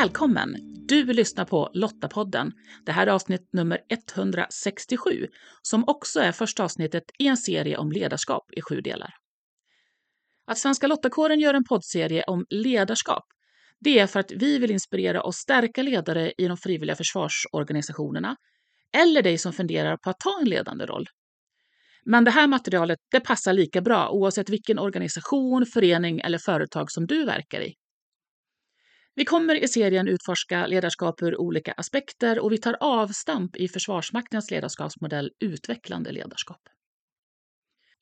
Välkommen! Du lyssnar på Lottapodden. Det här är avsnitt nummer 167 som också är första avsnittet i en serie om ledarskap i sju delar. Att Svenska Lottakåren gör en poddserie om ledarskap det är för att vi vill inspirera och stärka ledare i de frivilliga försvarsorganisationerna eller dig som funderar på att ta en ledande roll. Men det här materialet det passar lika bra oavsett vilken organisation, förening eller företag som du verkar i. Vi kommer i serien utforska ledarskap ur olika aspekter och vi tar avstamp i Försvarsmaktens ledarskapsmodell Utvecklande ledarskap.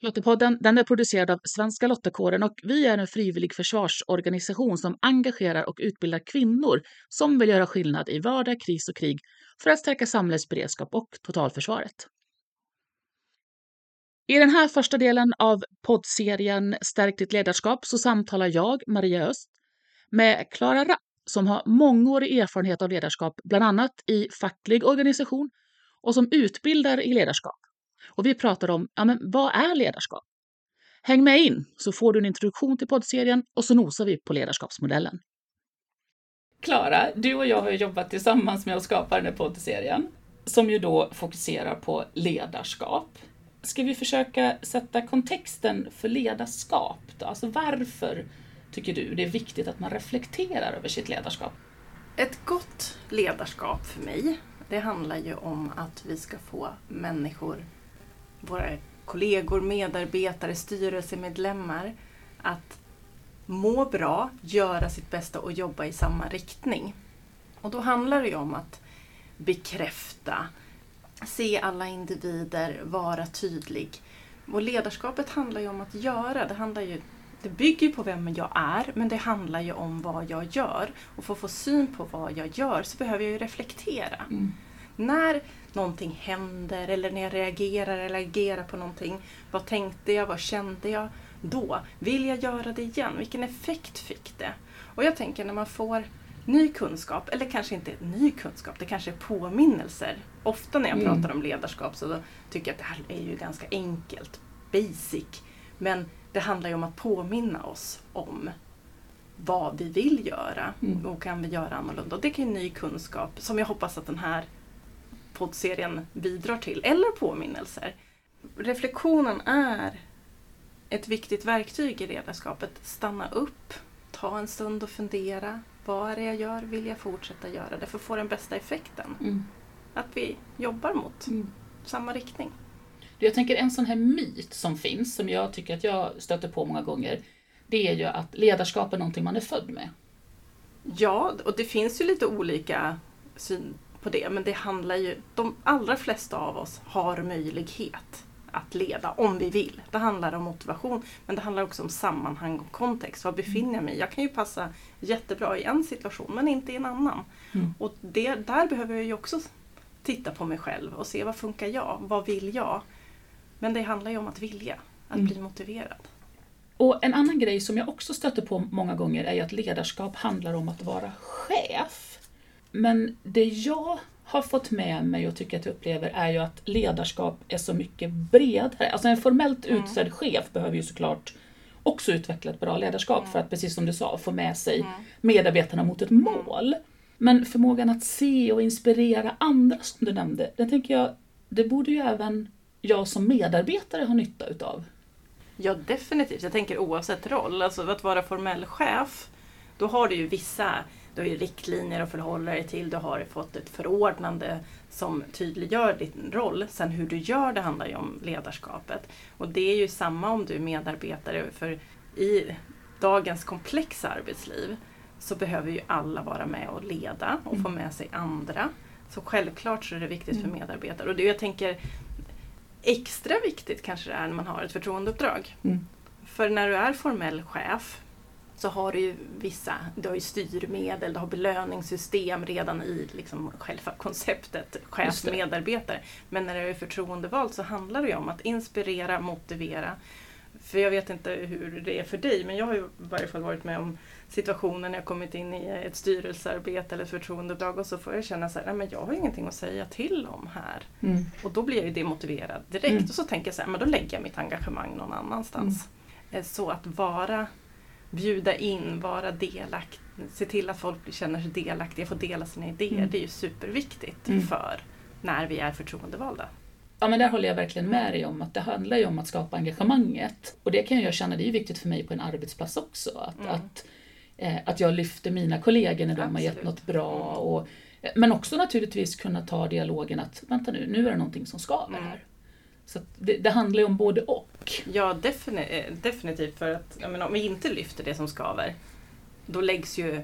Lottepodden den är producerad av Svenska Lottakåren och vi är en frivillig försvarsorganisation som engagerar och utbildar kvinnor som vill göra skillnad i vardag, kris och krig för att stärka samhällets beredskap och totalförsvaret. I den här första delen av poddserien Stärk ditt ledarskap så samtalar jag, Maria Öst, med Klara Rapp som har mångårig erfarenhet av ledarskap, bland annat i facklig organisation och som utbildar i ledarskap. Och vi pratar om ja, men vad är ledarskap? Häng med in så får du en introduktion till poddserien och så nosar vi på ledarskapsmodellen. Klara, du och jag har jobbat tillsammans med att skapa den här poddserien som ju då fokuserar på ledarskap. Ska vi försöka sätta kontexten för ledarskap då? Alltså varför tycker du det är viktigt att man reflekterar över sitt ledarskap? Ett gott ledarskap för mig, det handlar ju om att vi ska få människor, våra kollegor, medarbetare, styrelsemedlemmar att må bra, göra sitt bästa och jobba i samma riktning. Och då handlar det ju om att bekräfta, se alla individer, vara tydlig. Och ledarskapet handlar ju om att göra. Det, handlar ju, det bygger på vem jag är, men det handlar ju om vad jag gör. Och för att få syn på vad jag gör så behöver jag ju reflektera. Mm. När någonting händer eller när jag reagerar eller agerar på någonting. Vad tänkte jag? Vad kände jag? Då, vill jag göra det igen? Vilken effekt fick det? Och jag tänker när man får ny kunskap, eller kanske inte ny kunskap, det kanske är påminnelser. Ofta när jag mm. pratar om ledarskap så tycker jag att det här är ju ganska enkelt, basic. Men det handlar ju om att påminna oss om vad vi vill göra mm. och kan vi göra annorlunda. Och det kan ju ny kunskap som jag hoppas att den här poddserien bidrar till, eller påminnelser. Reflektionen är ett viktigt verktyg i ledarskapet. Stanna upp, ta en stund och fundera. Vad är det jag gör? Vill jag fortsätta göra det för att få den bästa effekten? Mm. Att vi jobbar mot mm. samma riktning. Jag tänker en sån här myt som finns, som jag tycker att jag stöter på många gånger, det är ju att ledarskap är någonting man är född med. Ja, och det finns ju lite olika syn på det, men det handlar ju, de allra flesta av oss har möjlighet att leda om vi vill. Det handlar om motivation men det handlar också om sammanhang och kontext. Var befinner jag mig? Jag kan ju passa jättebra i en situation men inte i en annan. Mm. Och det, där behöver jag ju också titta på mig själv och se vad funkar jag? Vad vill jag? Men det handlar ju om att vilja, att mm. bli motiverad. Och En annan grej som jag också stöter på många gånger är att ledarskap handlar om att vara chef. Men det jag har fått med mig och tycker att jag upplever är ju att ledarskap är så mycket bredare. Alltså en formellt mm. utsedd chef behöver ju såklart också utveckla ett bra ledarskap mm. för att precis som du sa få med sig mm. medarbetarna mot ett mål. Men förmågan att se och inspirera andra som du nämnde, det tänker jag, det borde ju även jag som medarbetare ha nytta utav. Ja definitivt, jag tänker oavsett roll. Alltså att vara formell chef, då har du ju vissa du har ju riktlinjer att förhålla dig till, du har fått ett förordnande som tydliggör din roll. Sen hur du gör det handlar ju om ledarskapet. Och det är ju samma om du är medarbetare, för i dagens komplexa arbetsliv så behöver ju alla vara med och leda och få med sig andra. Så självklart så är det viktigt för mm. medarbetare. Och det jag tänker extra viktigt kanske det är när man har ett förtroendeuppdrag. Mm. För när du är formell chef så har du ju vissa, du har ju styrmedel, du har belöningssystem redan i liksom själva konceptet chef-medarbetare. Men när du är förtroendevald så handlar det ju om att inspirera, motivera. För jag vet inte hur det är för dig, men jag har ju i varje fall varit med om situationer när jag kommit in i ett styrelsearbete eller ett förtroendeuppdrag och så får jag känna så här, nej men jag har ingenting att säga till om här. Mm. Och då blir jag ju demotiverad direkt mm. och så tänker jag så här, men då lägger jag mitt engagemang någon annanstans. Mm. Så att vara bjuda in, vara delaktig, se till att folk känner sig delaktiga, får dela sina idéer. Mm. Det är ju superviktigt Mm. för när vi är förtroendevalda. Ja, men där håller jag verkligen med dig om att det handlar ju om att skapa engagemanget. Och det kan jag känna, det är ju viktigt för mig på en arbetsplats också. Att, Mm. att, eh, att jag lyfter mina kollegor när de har gett Absolut. något bra. Och, eh, men också naturligtvis kunna ta dialogen att, vänta nu, nu är det någonting som skaver Mm. här. Så att det, det handlar ju om både och. Ja, defini- eh, definitivt. För att menar, om vi inte lyfter det som skaver, då läggs ju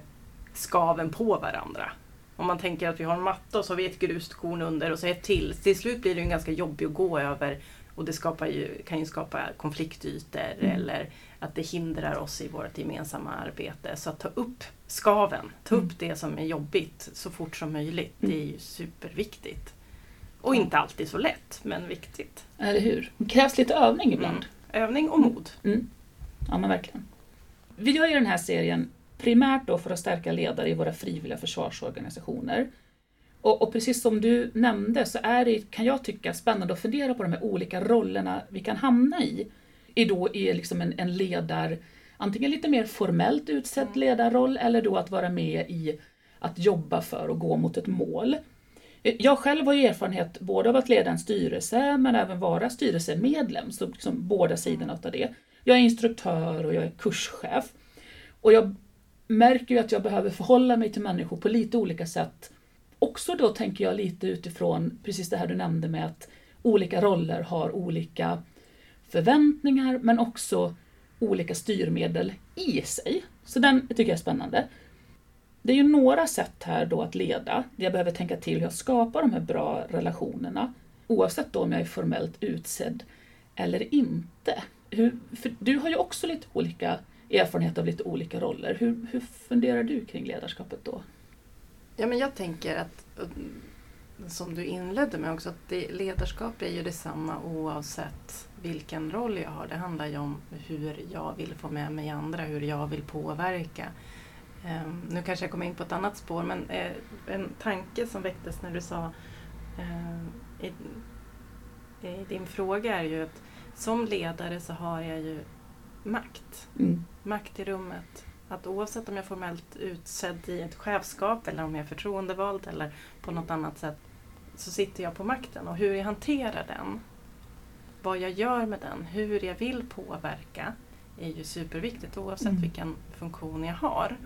skaven på varandra. Om man tänker att vi har en matta och så har vi ett gruskorn under och så ett till. Till slut blir det ju ganska jobbigt att gå över och det skapar ju, kan ju skapa konfliktytor Mm. eller att det hindrar oss i vårt gemensamma arbete. Så att ta upp skaven, ta Mm. upp det som är jobbigt så fort som möjligt. Mm. Det är ju superviktigt. Och inte alltid så lätt, men viktigt. Eller hur? Det krävs lite övning ibland. Mm. Övning och mod. Mm. Ja, men verkligen. Vi gör ju den här serien primärt då för att stärka ledare i våra frivilliga försvarsorganisationer. Och, och precis som du nämnde så är det, kan jag tycka, spännande att fundera på de här olika rollerna vi kan hamna i. I då i liksom en, en ledar, antingen lite mer formellt utsedd ledarroll eller då att vara med i att jobba för och gå mot ett mål. Jag själv har ju erfarenhet både av att leda en styrelse men även vara styrelsemedlem, så liksom båda sidorna av det. Jag är instruktör och jag är kurschef. Och jag märker ju att jag behöver förhålla mig till människor på lite olika sätt. Också då tänker jag lite utifrån precis det här du nämnde med att olika roller har olika förväntningar men också olika styrmedel i sig. Så den tycker jag är spännande. Det är ju några sätt här då att leda, där jag behöver tänka till hur jag skapar de här bra relationerna. Oavsett då om jag är formellt utsedd eller inte. Hur, för du har ju också lite olika erfarenhet av lite olika roller. Hur, hur funderar du kring ledarskapet då? Ja, men jag tänker att, eh, som du inledde med också, att det, ledarskap är ju detsamma oavsett vilken roll jag har. Det handlar ju om hur jag vill få med mig andra, hur jag vill påverka. Ehm, nu kanske jag kommer in på ett annat spår, men eh, en tanke som väcktes när du sa eh, i, i din fråga är ju att som ledare så har jag ju makt. Mm. Makt i rummet. Att oavsett om jag är formellt utsedd i ett chefskap eller om jag är förtroendevald eller på något annat sätt så sitter jag på makten och hur jag hanterar den, vad jag gör med den, hur jag vill påverka är ju superviktigt oavsett Mm. vilken funktion jag har.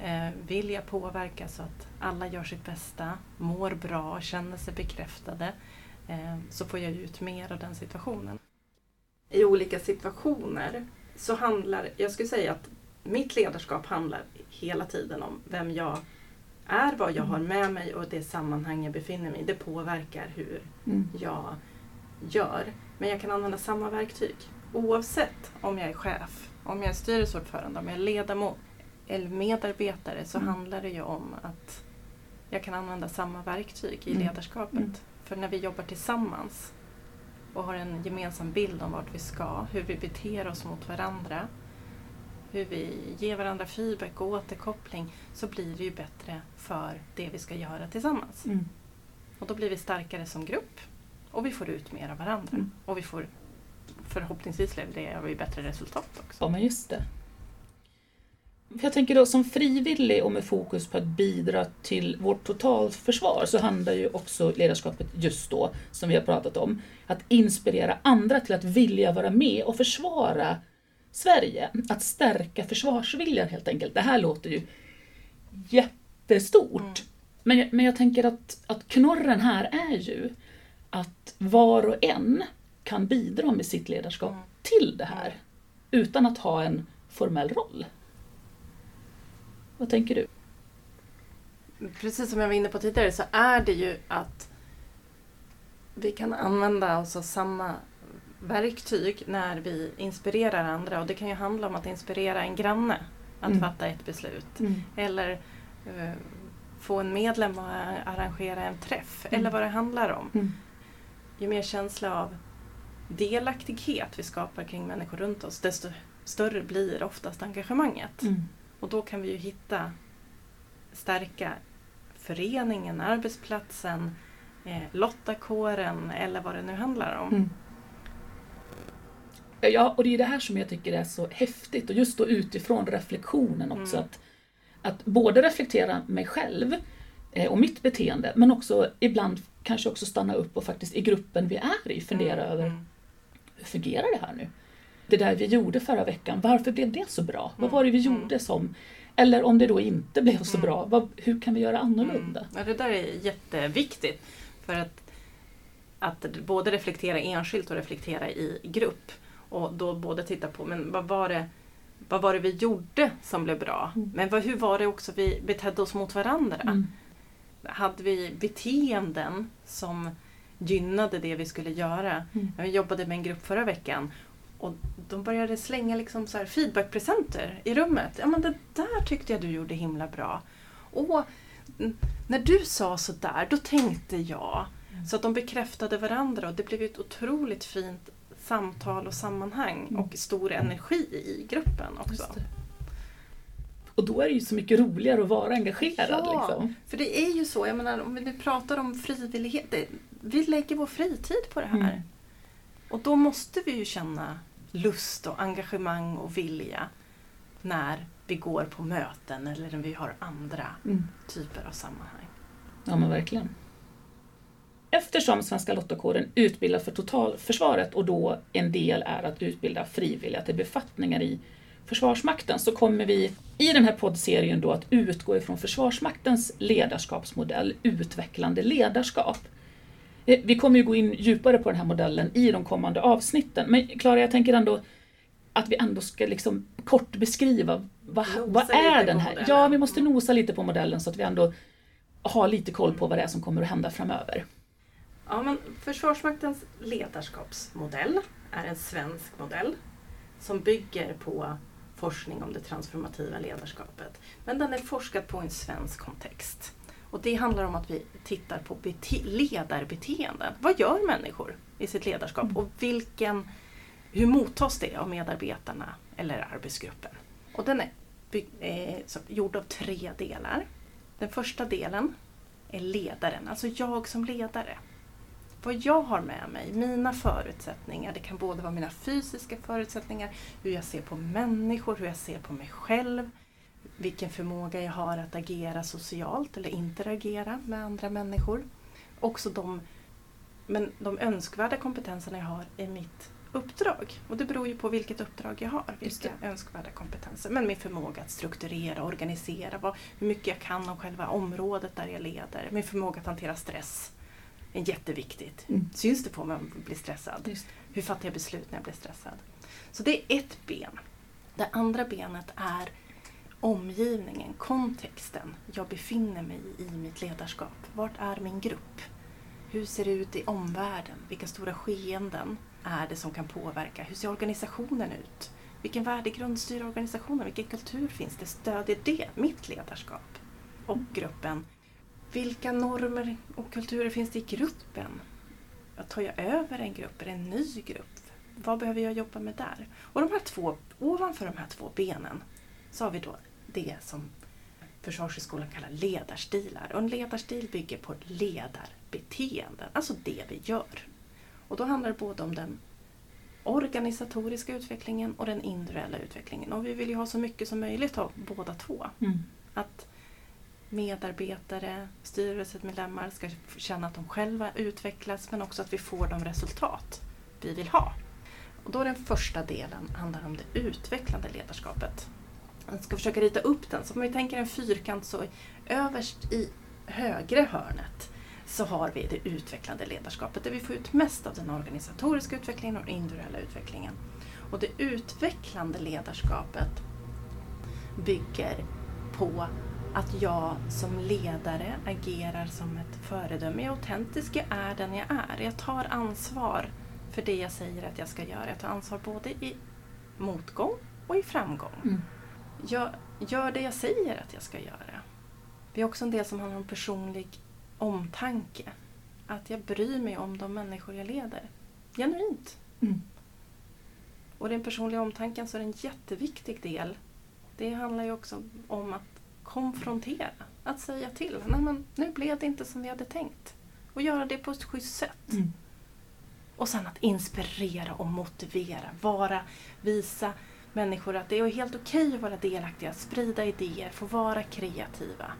Eh, vill jag påverka så att alla gör sitt bästa, mår bra, känner sig bekräftade eh, så får jag ut mer av den situationen. I olika situationer så handlar, jag skulle säga att mitt ledarskap handlar hela tiden om vem jag är, vad jag har med mig och det sammanhang jag befinner mig i. Det påverkar hur Mm. jag gör. Men jag kan använda samma verktyg. Oavsett om jag är chef, om jag är styrelseordförande, om jag är ledamot eller medarbetare så Mm. handlar det ju om att jag kan använda samma verktyg i Mm. ledarskapet. Mm. För när vi jobbar tillsammans och har en gemensam bild om vart vi ska, hur vi beter oss mot varandra, hur vi ger varandra feedback och återkoppling så blir det ju bättre för det vi ska göra tillsammans. Mm. Och då blir vi starkare som grupp och vi får ut mer av varandra. Mm. Och vi får förhoppningsvis levererar vi bättre resultat också. Ja, men just det. Jag tänker då som frivillig och med fokus på att bidra till vårt totalförsvar så handlar ju också ledarskapet just då, som vi har pratat om, att inspirera andra till att vilja vara med och försvara Sverige. Att stärka försvarsviljan helt enkelt. Det här låter ju jättestort. Mm. Men, jag- men jag tänker att, att knorren här är ju att var och en kan bidra med sitt ledarskap Mm. till det här utan att ha en formell roll. Vad tänker du? Precis som jag var inne på tidigare så är det ju att vi kan använda oss av samma verktyg när vi inspirerar andra. Och det kan ju handla om att inspirera en granne att Mm. fatta ett beslut. Eller eh, få en medlem att arrangera en träff. Mm. Eller vad det handlar om. Mm. Ju mer känsla av delaktighet vi skapar kring människor runt oss desto större blir oftast engagemanget. Mm. Och då kan vi ju hitta, stärka föreningen, arbetsplatsen, eh, lottakåren eller vad det nu handlar om. Mm. Ja, och det är det här som jag tycker är så häftigt och just då utifrån reflektionen också. Mm. Att, att både reflektera mig själv eh, och mitt beteende, men också ibland kanske också stanna upp och faktiskt i gruppen vi är i fundera Mm, över mm. hur fungerar det här nu? Det där vi gjorde förra veckan, varför blev det så bra? Vad var det vi Mm. gjorde som... Eller om det då inte blev så Mm. bra, vad, hur kan vi göra annorlunda? Mm. Ja, det där är jätteviktigt. För att, att både reflektera enskilt och reflektera i grupp. Och då både titta på men vad var det, vad var det vi gjorde som blev bra? Mm. Men vad, hur var det också vi betedde oss mot varandra? Mm. Hade vi beteenden som gynnade det vi skulle göra? Mm. Jag jobbade med en grupp förra veckan och de började slänga liksom så feedbackpresenter i rummet. Ja men det där tyckte jag du gjorde himla bra. Och när du sa så där, då tänkte jag. Så att de bekräftade varandra och det blev ett otroligt fint samtal och sammanhang Mm. och stor energi i gruppen också. Och då är det ju så mycket roligare att vara engagerad. Ja. Liksom. För det är ju så, jag menar om vi nu pratar om frivillighet. Det, vi lägger vår fritid på det här. Mm. Och då måste vi ju känna lust och engagemang och vilja när vi går på möten eller när vi har andra Mm. typer av sammanhang. Ja men verkligen. Eftersom Svenska Lottakåren utbildar för totalförsvaret och då en del är att utbilda frivilliga till befattningar i Försvarsmakten så kommer vi i den här poddserien då att utgå ifrån Försvarsmaktens ledarskapsmodell Utvecklande ledarskap. Eh, Vi kommer ju gå in djupare på den här modellen i de kommande avsnitten men Klara, jag tänker ändå att vi ändå ska liksom kort beskriva vad, vad är den här? modellen. Ja, vi måste nosa lite på modellen så att vi ändå har lite koll på vad det är som kommer att hända framöver. Ja, men Försvarsmaktens ledarskapsmodell är en svensk modell som bygger på forskning om det transformativa ledarskapet. Men den är forskad på en svensk kontext. Och det handlar om att vi tittar på bete- ledarbeteenden. Vad gör människor i sitt ledarskap och vilken, hur mottas det av medarbetarna eller arbetsgruppen? Och den är eh, gjord av tre delar. Den första delen är ledaren, alltså jag som ledare vad jag har med mig, mina förutsättningar. Det kan både vara mina fysiska förutsättningar, hur jag ser på människor, hur jag ser på mig själv, vilken förmåga jag har att agera socialt eller interagera med andra människor. Också de, men de önskvärda kompetenserna jag har i mitt uppdrag. Och det beror ju på vilket uppdrag jag har, vilka önskvärda kompetenser. Men min förmåga att strukturera, organisera, vad, hur mycket jag kan om själva området där jag leder. Min förmåga att hantera stress är jätteviktigt. Mm. Syns det på mig om jag blir stressad? Hur fattar jag beslut när jag blir stressad? Så det är ett ben. Det andra benet är omgivningen, kontexten jag befinner mig i i mitt ledarskap. Vart är min grupp? Hur ser det ut i omvärlden? Vilka stora skeenden är det som kan påverka? Hur ser organisationen ut? Vilken värdegrund styr organisationen? Vilken kultur finns det? Stödjer det mitt ledarskap och gruppen? Vilka normer och kulturer finns det i gruppen? Tar jag över en grupp? Är det en ny grupp? Vad behöver jag jobba med där? Och de här två, ovanför de här två benen så har vi då det som Försvarshögskolan kallar ledarstilar. Och en ledarstil bygger på ledarbeteenden, alltså det vi gör. Och då handlar det både om den organisatoriska utvecklingen och den individuella utvecklingen. Och vi vill ju ha så mycket som möjligt av båda två. Mm. Att medarbetare, styrelsemedlemmar ska känna att de själva utvecklas men också att vi får de resultat vi vill ha. Och då den första delen handlar om det utvecklande ledarskapet. Jag ska försöka rita upp den. Så om vi tänker en fyrkant så överst i högre hörnet så har vi det utvecklande ledarskapet där vi får ut mest av den organisatoriska utvecklingen och den individuella utvecklingen. Och det utvecklande ledarskapet bygger på att jag som ledare agerar som ett föredöme. Jag är autentisk, jag är den jag är. Jag tar ansvar för det jag säger att jag ska göra. Jag tar ansvar både i motgång och i framgång. Mm. Jag gör det jag säger att jag ska göra. Det är också en del som handlar om personlig omtanke. Att jag bryr mig om de människor jag leder. Genuint. Mm. Och den personliga omtanken så är en jätteviktig del. Det handlar ju också om att konfrontera. Att säga till. Nej, men nu blev det inte som vi hade tänkt. Och göra det på ett schysst sätt. Mm. Och sen att inspirera och motivera. Vara, visa människor att det är helt okej att vara delaktiga, sprida idéer, få vara kreativa.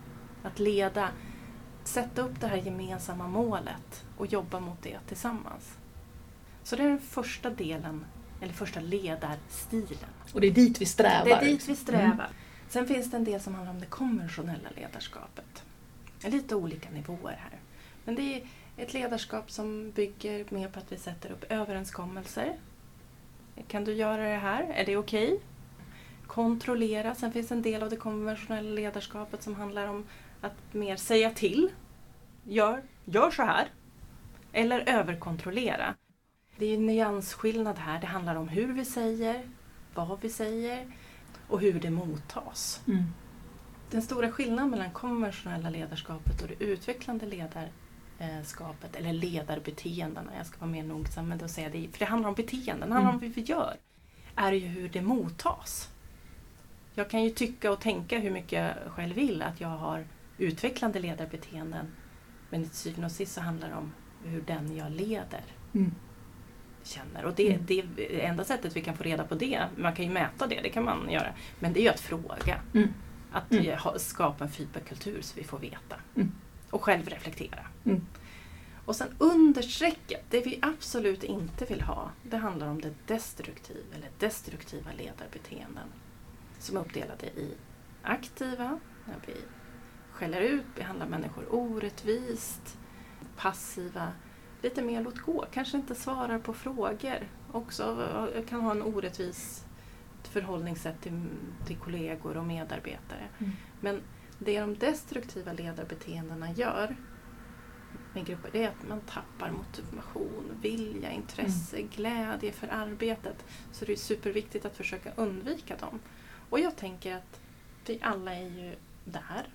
Att leda, sätta upp det här gemensamma målet och jobba mot det tillsammans. Så det är den första delen, eller första ledarstilen. Och det är dit vi strävar. Det är dit vi strävar. Mm. Sen finns det en del som handlar om det konventionella ledarskapet. Det är lite olika nivåer här. Men det är ett ledarskap som bygger mer på att vi sätter upp överenskommelser. Kan du göra det här? Är det okej? Okay? Kontrollera. Sen finns en del av det konventionella ledarskapet som handlar om att mer säga till. Gör, gör så här. Eller överkontrollera. Det är en nyansskillnad här. Det handlar om hur vi säger, vad vi säger och hur det mottas. Mm. Den stora skillnaden mellan konventionella ledarskapet och det utvecklande ledarskapet, eller ledarbeteendena, jag ska vara mer nogsam med att säga det, för det handlar om beteenden, det handlar om mm. vad vi gör, är ju hur det mottas. Jag kan ju tycka och tänka hur mycket jag själv vill att jag har utvecklande ledarbeteenden, men till syvende och sist så handlar det om hur den jag leder mm känner. Och det, mm. det enda sättet vi kan få reda på det, man kan ju mäta det, det kan man göra, men det är ju att fråga. Mm. Att mm. skapa en feedbackkultur så vi får veta. Och själv reflektera. Mm. Och sen understrecket, det vi absolut inte vill ha, det handlar om det destruktiva eller destruktiva ledarbeteenden. Som är uppdelade i aktiva, när vi skäller ut, behandlar människor orättvist, passiva, lite mer låt gå, kanske inte svarar på frågor. Också kan ha en orättvis förhållningssätt till, till kollegor och medarbetare. Mm. Men det de destruktiva ledarbeteendena gör med grupper, det är att man tappar motivation, vilja, intresse, mm. glädje för arbetet. Så det är superviktigt att försöka undvika dem. Och jag tänker att vi alla är ju där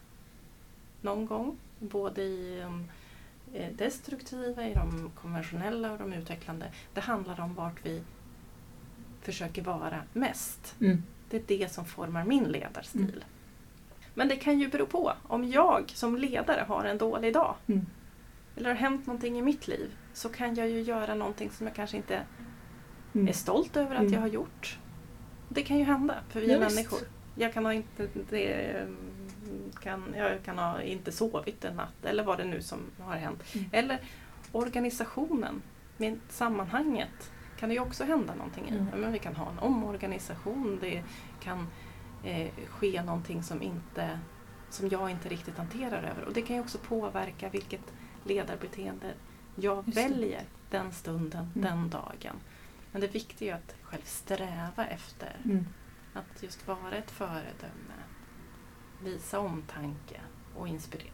någon gång. Både i um, Eh, destruktiva, i de konventionella och de utvecklande. Det handlar om vart vi försöker vara mest. Mm. Det är det som formar min ledarstil. Mm. Men det kan ju bero på om jag som ledare har en dålig dag. Mm. Eller har hänt någonting i mitt liv. Så kan jag ju göra någonting som jag kanske inte mm. är stolt över att mm. jag har gjort. Det kan ju hända, för vi är Just. människor. Jag kan ha inte det, kan, jag kan ha inte sovit en natt eller vad det nu som har hänt. Mm. Eller organisationen, med sammanhanget kan det ju också hända någonting i. Mm. Men vi kan ha en omorganisation, det kan eh, ske någonting som, inte, som jag inte riktigt hanterar över. Och det kan ju också påverka vilket ledarbeteende jag väljer den stunden, mm. den dagen. Men det viktiga är att själv sträva efter mm. att just vara ett föredöme visa omtanke och inspirera.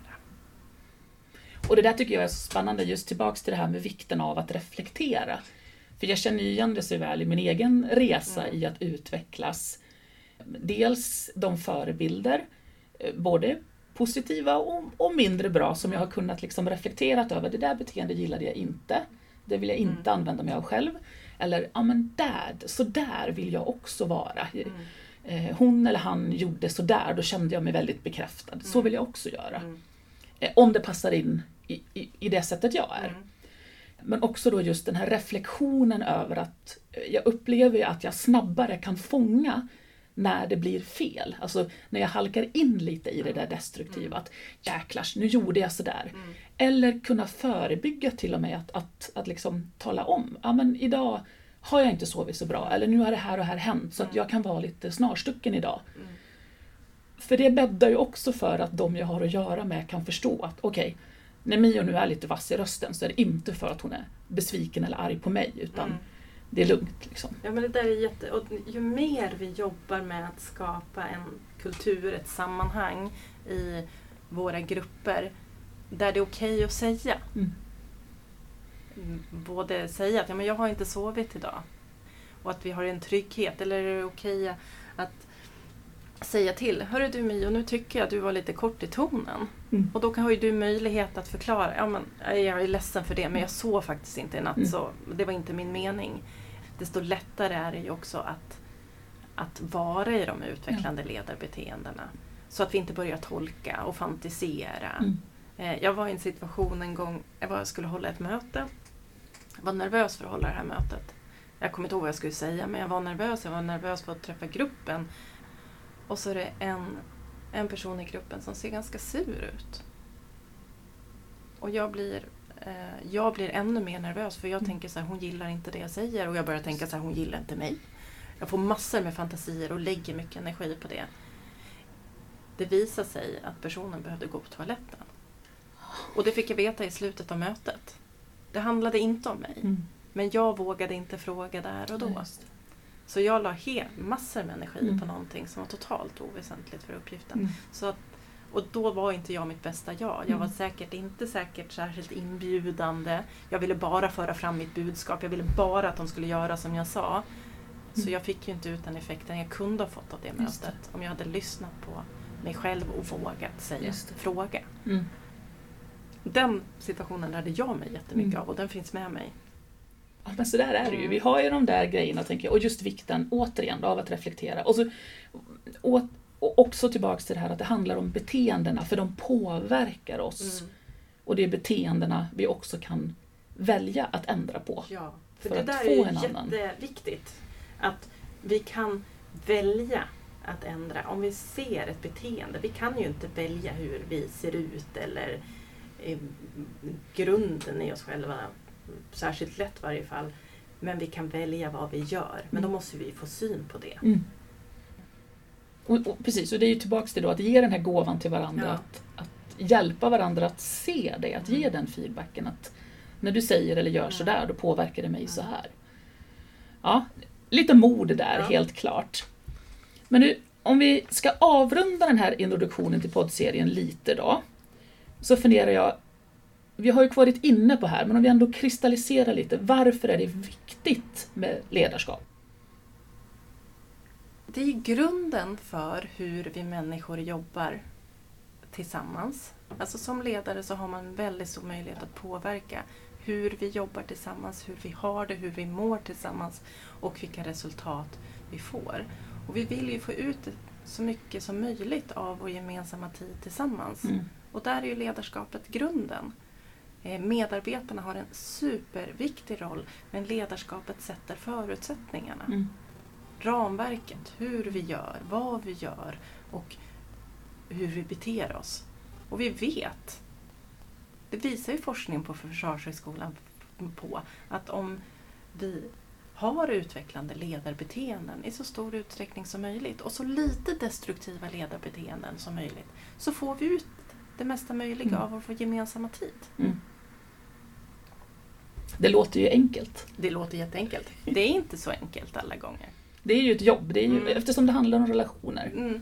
Och det där tycker jag är så spännande, just tillbaks till det här med vikten av att reflektera. För jag känner igen det så väl i min egen resa mm. i att utvecklas. Dels de förebilder, eh, både positiva och, och, mindre bra, som jag har kunnat liksom reflektera över. Det där beteendet gillade jag inte. Det vill jag inte mm. använda mig av själv. Eller, ja men där, så där vill jag också vara. Mm eh, hon eller han gjorde sådär, då kände jag mig väldigt bekräftad. Mm. Så vill jag också göra. Mm. Eh, om det passar in i, i, i, det sättet jag är. Mm. Men också då just den här reflektionen över att eh, jag upplever att jag snabbare kan fånga när det blir fel. Alltså när jag halkar in lite i det där destruktiva. Att jäklars, nu gjorde jag sådär. Mm. Eller kunna förebygga till och med att, att, att liksom tala om. Ja men idag har jag inte sovit så bra eller nu har det här och här hänt så att mm. jag kan vara lite snarstucken idag. Mm. För det bäddar ju också för att de jag har att göra med kan förstå att okej, okay, när Mio nu är lite vass i rösten så är det inte för att hon är besviken eller arg på mig utan mm. Det är lugnt. Liksom. Ja men det där är jätte... Och ju mer vi jobbar med att skapa en kultur, ett sammanhang i våra grupper där det är okej okay att säga. Mm både säga att ja, men jag har inte sovit idag och att vi har en trygghet. Eller är det okej att säga till. Hörru du Mio, nu tycker jag att du var lite kort i tonen. Mm. Och då har ju du möjlighet att förklara. Ja, men, jag är ledsen för det men jag sov faktiskt inte i natt mm. så det var inte min mening. Desto lättare är det ju också att, att vara i de utvecklande mm. ledarbeteendena. Så att vi inte börjar tolka och fantisera. Mm. Eh, jag var i en situation en gång, jag skulle hålla ett möte jag var nervös för att hålla det här mötet. Jag kommer inte ihåg vad jag skulle säga men jag var nervös. Jag var nervös för att träffa gruppen. Och så är det en, en person i gruppen som ser ganska sur ut. Och jag blir, eh, jag blir ännu mer nervös för jag Mm. tänker så här, hon gillar inte det jag säger. Och jag börjar tänka så här, hon gillar inte mig. Jag får massor med fantasier och lägger mycket energi på det. Det visar sig att personen behövde gå på toaletten. Och det fick jag veta i slutet av mötet. Det handlade inte om mig. Mm. Men jag vågade inte fråga där och då. Det. Så jag la he- massor med energi Mm. på någonting som var totalt oväsentligt för uppgiften. Mm. Så att, och då var inte jag mitt bästa jag. Jag var Mm. säkert inte säkert särskilt inbjudande. Jag ville bara föra fram mitt budskap. Jag ville bara att de skulle göra som jag sa. Så Mm. jag fick ju inte ut den effekten jag kunde ha fått av det mötet. Om jag hade lyssnat på mig själv och vågat säga, fråga. Mm. Den situationen lärde jag mig jättemycket Mm. av och den finns med mig. Ja, men så där är det ju. Mm. Vi har ju de där grejerna, tänker jag. Och just vikten, återigen, av att reflektera. Och, så, och, och också tillbaks till det här att det handlar om beteendena, för de påverkar oss. Mm. Och det är beteendena vi också kan välja att ändra på. Ja, för, för det där är ju annan. jätteviktigt. Att vi kan välja att ändra. Om vi ser ett beteende, vi kan ju inte välja hur vi ser ut eller eh, grunden i oss själva, särskilt lätt i varje fall. Men vi kan välja vad vi gör. Men då Mm. måste vi få syn på det. Mm. Och, och, precis, och det är ju tillbaks till då att ge den här gåvan till varandra. Ja. Att, att hjälpa varandra att se det, att ge Mm. den feedbacken. Att när du säger eller gör Mm. sådär, då påverkar det mig Mm. så här. Ja, lite mod där, Ja. helt klart. Men nu, om vi ska avrunda den här introduktionen till poddserien lite då, så funderar jag, vi har ju varit inne på här, men om vi ändå kristalliserar lite, varför är det viktigt med ledarskap? Det är grunden för hur vi människor jobbar tillsammans. Alltså som ledare så har man väldigt stor möjlighet att påverka hur vi jobbar tillsammans, hur vi har det, hur vi mår tillsammans och vilka resultat vi får. Och vi vill ju få ut så mycket som möjligt av vår gemensamma tid tillsammans. Mm. Och där är ju ledarskapet grunden. Eh, Medarbetarna har en superviktig roll men ledarskapet sätter förutsättningarna Mm. ramverket, hur vi gör, vad vi gör och hur vi beter oss. Och vi vet, det visar ju forskning på Försvarshögskolan på, att om vi har utvecklande ledarbeteenden i så stor utsträckning som möjligt och så lite destruktiva ledarbeteenden som möjligt så får vi ut det mesta möjliga Mm. av vår gemensamma tid. Mm. Det låter ju enkelt. Det låter jätteenkelt. Det är inte så enkelt alla gånger. Det är ju ett jobb, det är ju, Mm. eftersom det handlar om relationer. Mm.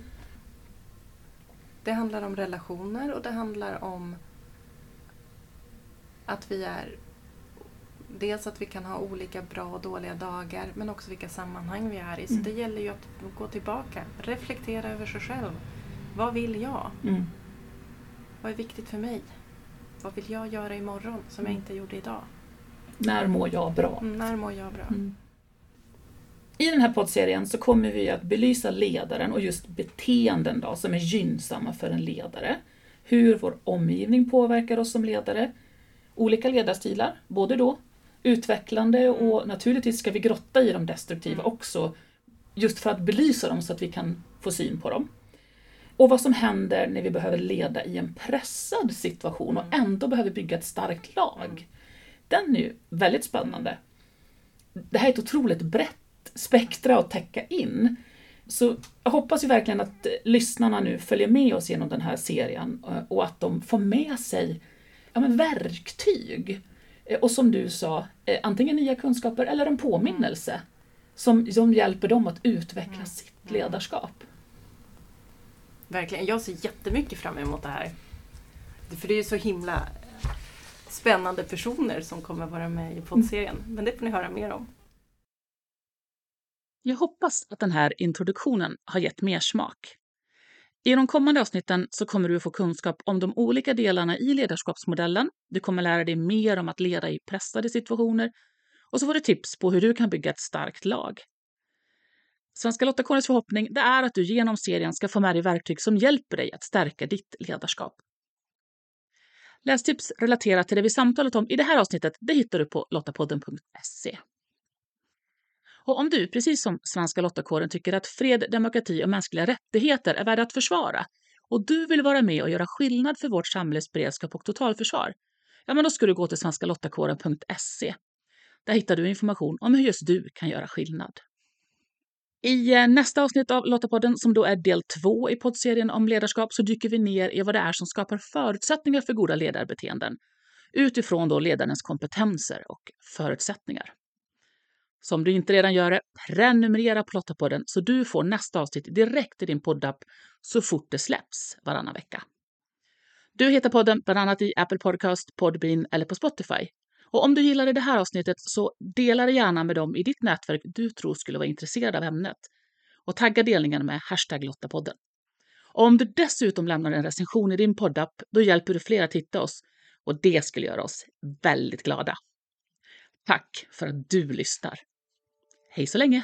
Det handlar om relationer och det handlar om att vi är Dels att vi kan ha olika bra och dåliga dagar men också vilka sammanhang vi är i. Så Mm. det gäller ju att gå tillbaka, reflektera över sig själv. Vad vill jag? Mm. Vad är viktigt för mig? Vad vill jag göra imorgon som jag Mm. inte gjorde idag? När mår jag bra? Mm, när mår jag bra? Mm. I den här poddserien så kommer vi att belysa ledaren och just beteenden då, som är gynnsamma för en ledare. Hur vår omgivning påverkar oss som ledare. Olika ledarstilar, både då utvecklande och naturligtvis ska vi grotta i de destruktiva Mm. också, just för att belysa dem så att vi kan få syn på dem. Och vad som händer när vi behöver leda i en pressad situation och Mm. ändå behöver bygga ett starkt lag. Mm. Den är ju väldigt spännande. Det här är ett otroligt brett spektra att täcka in. Så jag hoppas ju verkligen att lyssnarna nu följer med oss genom den här serien eh, och att de får med sig ja, men verktyg. Eh, Och som du sa, eh, antingen nya kunskaper eller en påminnelse som, som hjälper dem att utveckla Mm. sitt Mm. ledarskap. Verkligen. Jag ser jättemycket fram emot det här. För det är ju så himla spännande personer som kommer vara med i poddserien. Men det får ni höra mer om. Jag hoppas att den här introduktionen har gett mer smak. I de kommande avsnitten så kommer du få kunskap om de olika delarna i ledarskapsmodellen. Du kommer lära dig mer om att leda i pressade situationer och så får du tips på hur du kan bygga ett starkt lag. Svenska Lottakårens förhoppning det är att du genom serien ska få med dig verktyg som hjälper dig att stärka ditt ledarskap. Lästips relaterat till det vi samtalat om i det här avsnittet det hittar du på lottapodden.se. Och om du, precis som Svenska Lottakåren, tycker att fred, demokrati och mänskliga rättigheter är värda att försvara och du vill vara med och göra skillnad för vårt samhälles beredskap och totalförsvar, ja, men då ska du gå till svenskalottakåren.se. Där hittar du information om hur just du kan göra skillnad. I eh, nästa avsnitt av Lottapodden, som då är del två i poddserien om ledarskap, så dyker vi ner i vad det är som skapar förutsättningar för goda ledarbeteenden utifrån då ledarens kompetenser och förutsättningar. Så om du inte redan gör det, prenumerera på Lottapodden så du får nästa avsnitt direkt i din poddapp så fort det släpps varannan vecka. Du hittar podden bland annat i Apple Podcast, Podbean eller på Spotify. Och om du gillade det här avsnittet så dela det gärna med dem i ditt nätverk du tror skulle vara intresserade av ämnet. Och tagga delningen med hashtag Lottapodden. Och om du dessutom lämnar en recension i din poddapp, då hjälper du fler att hitta oss. Och det skulle göra oss väldigt glada. Tack för att du lyssnar. Hej så länge!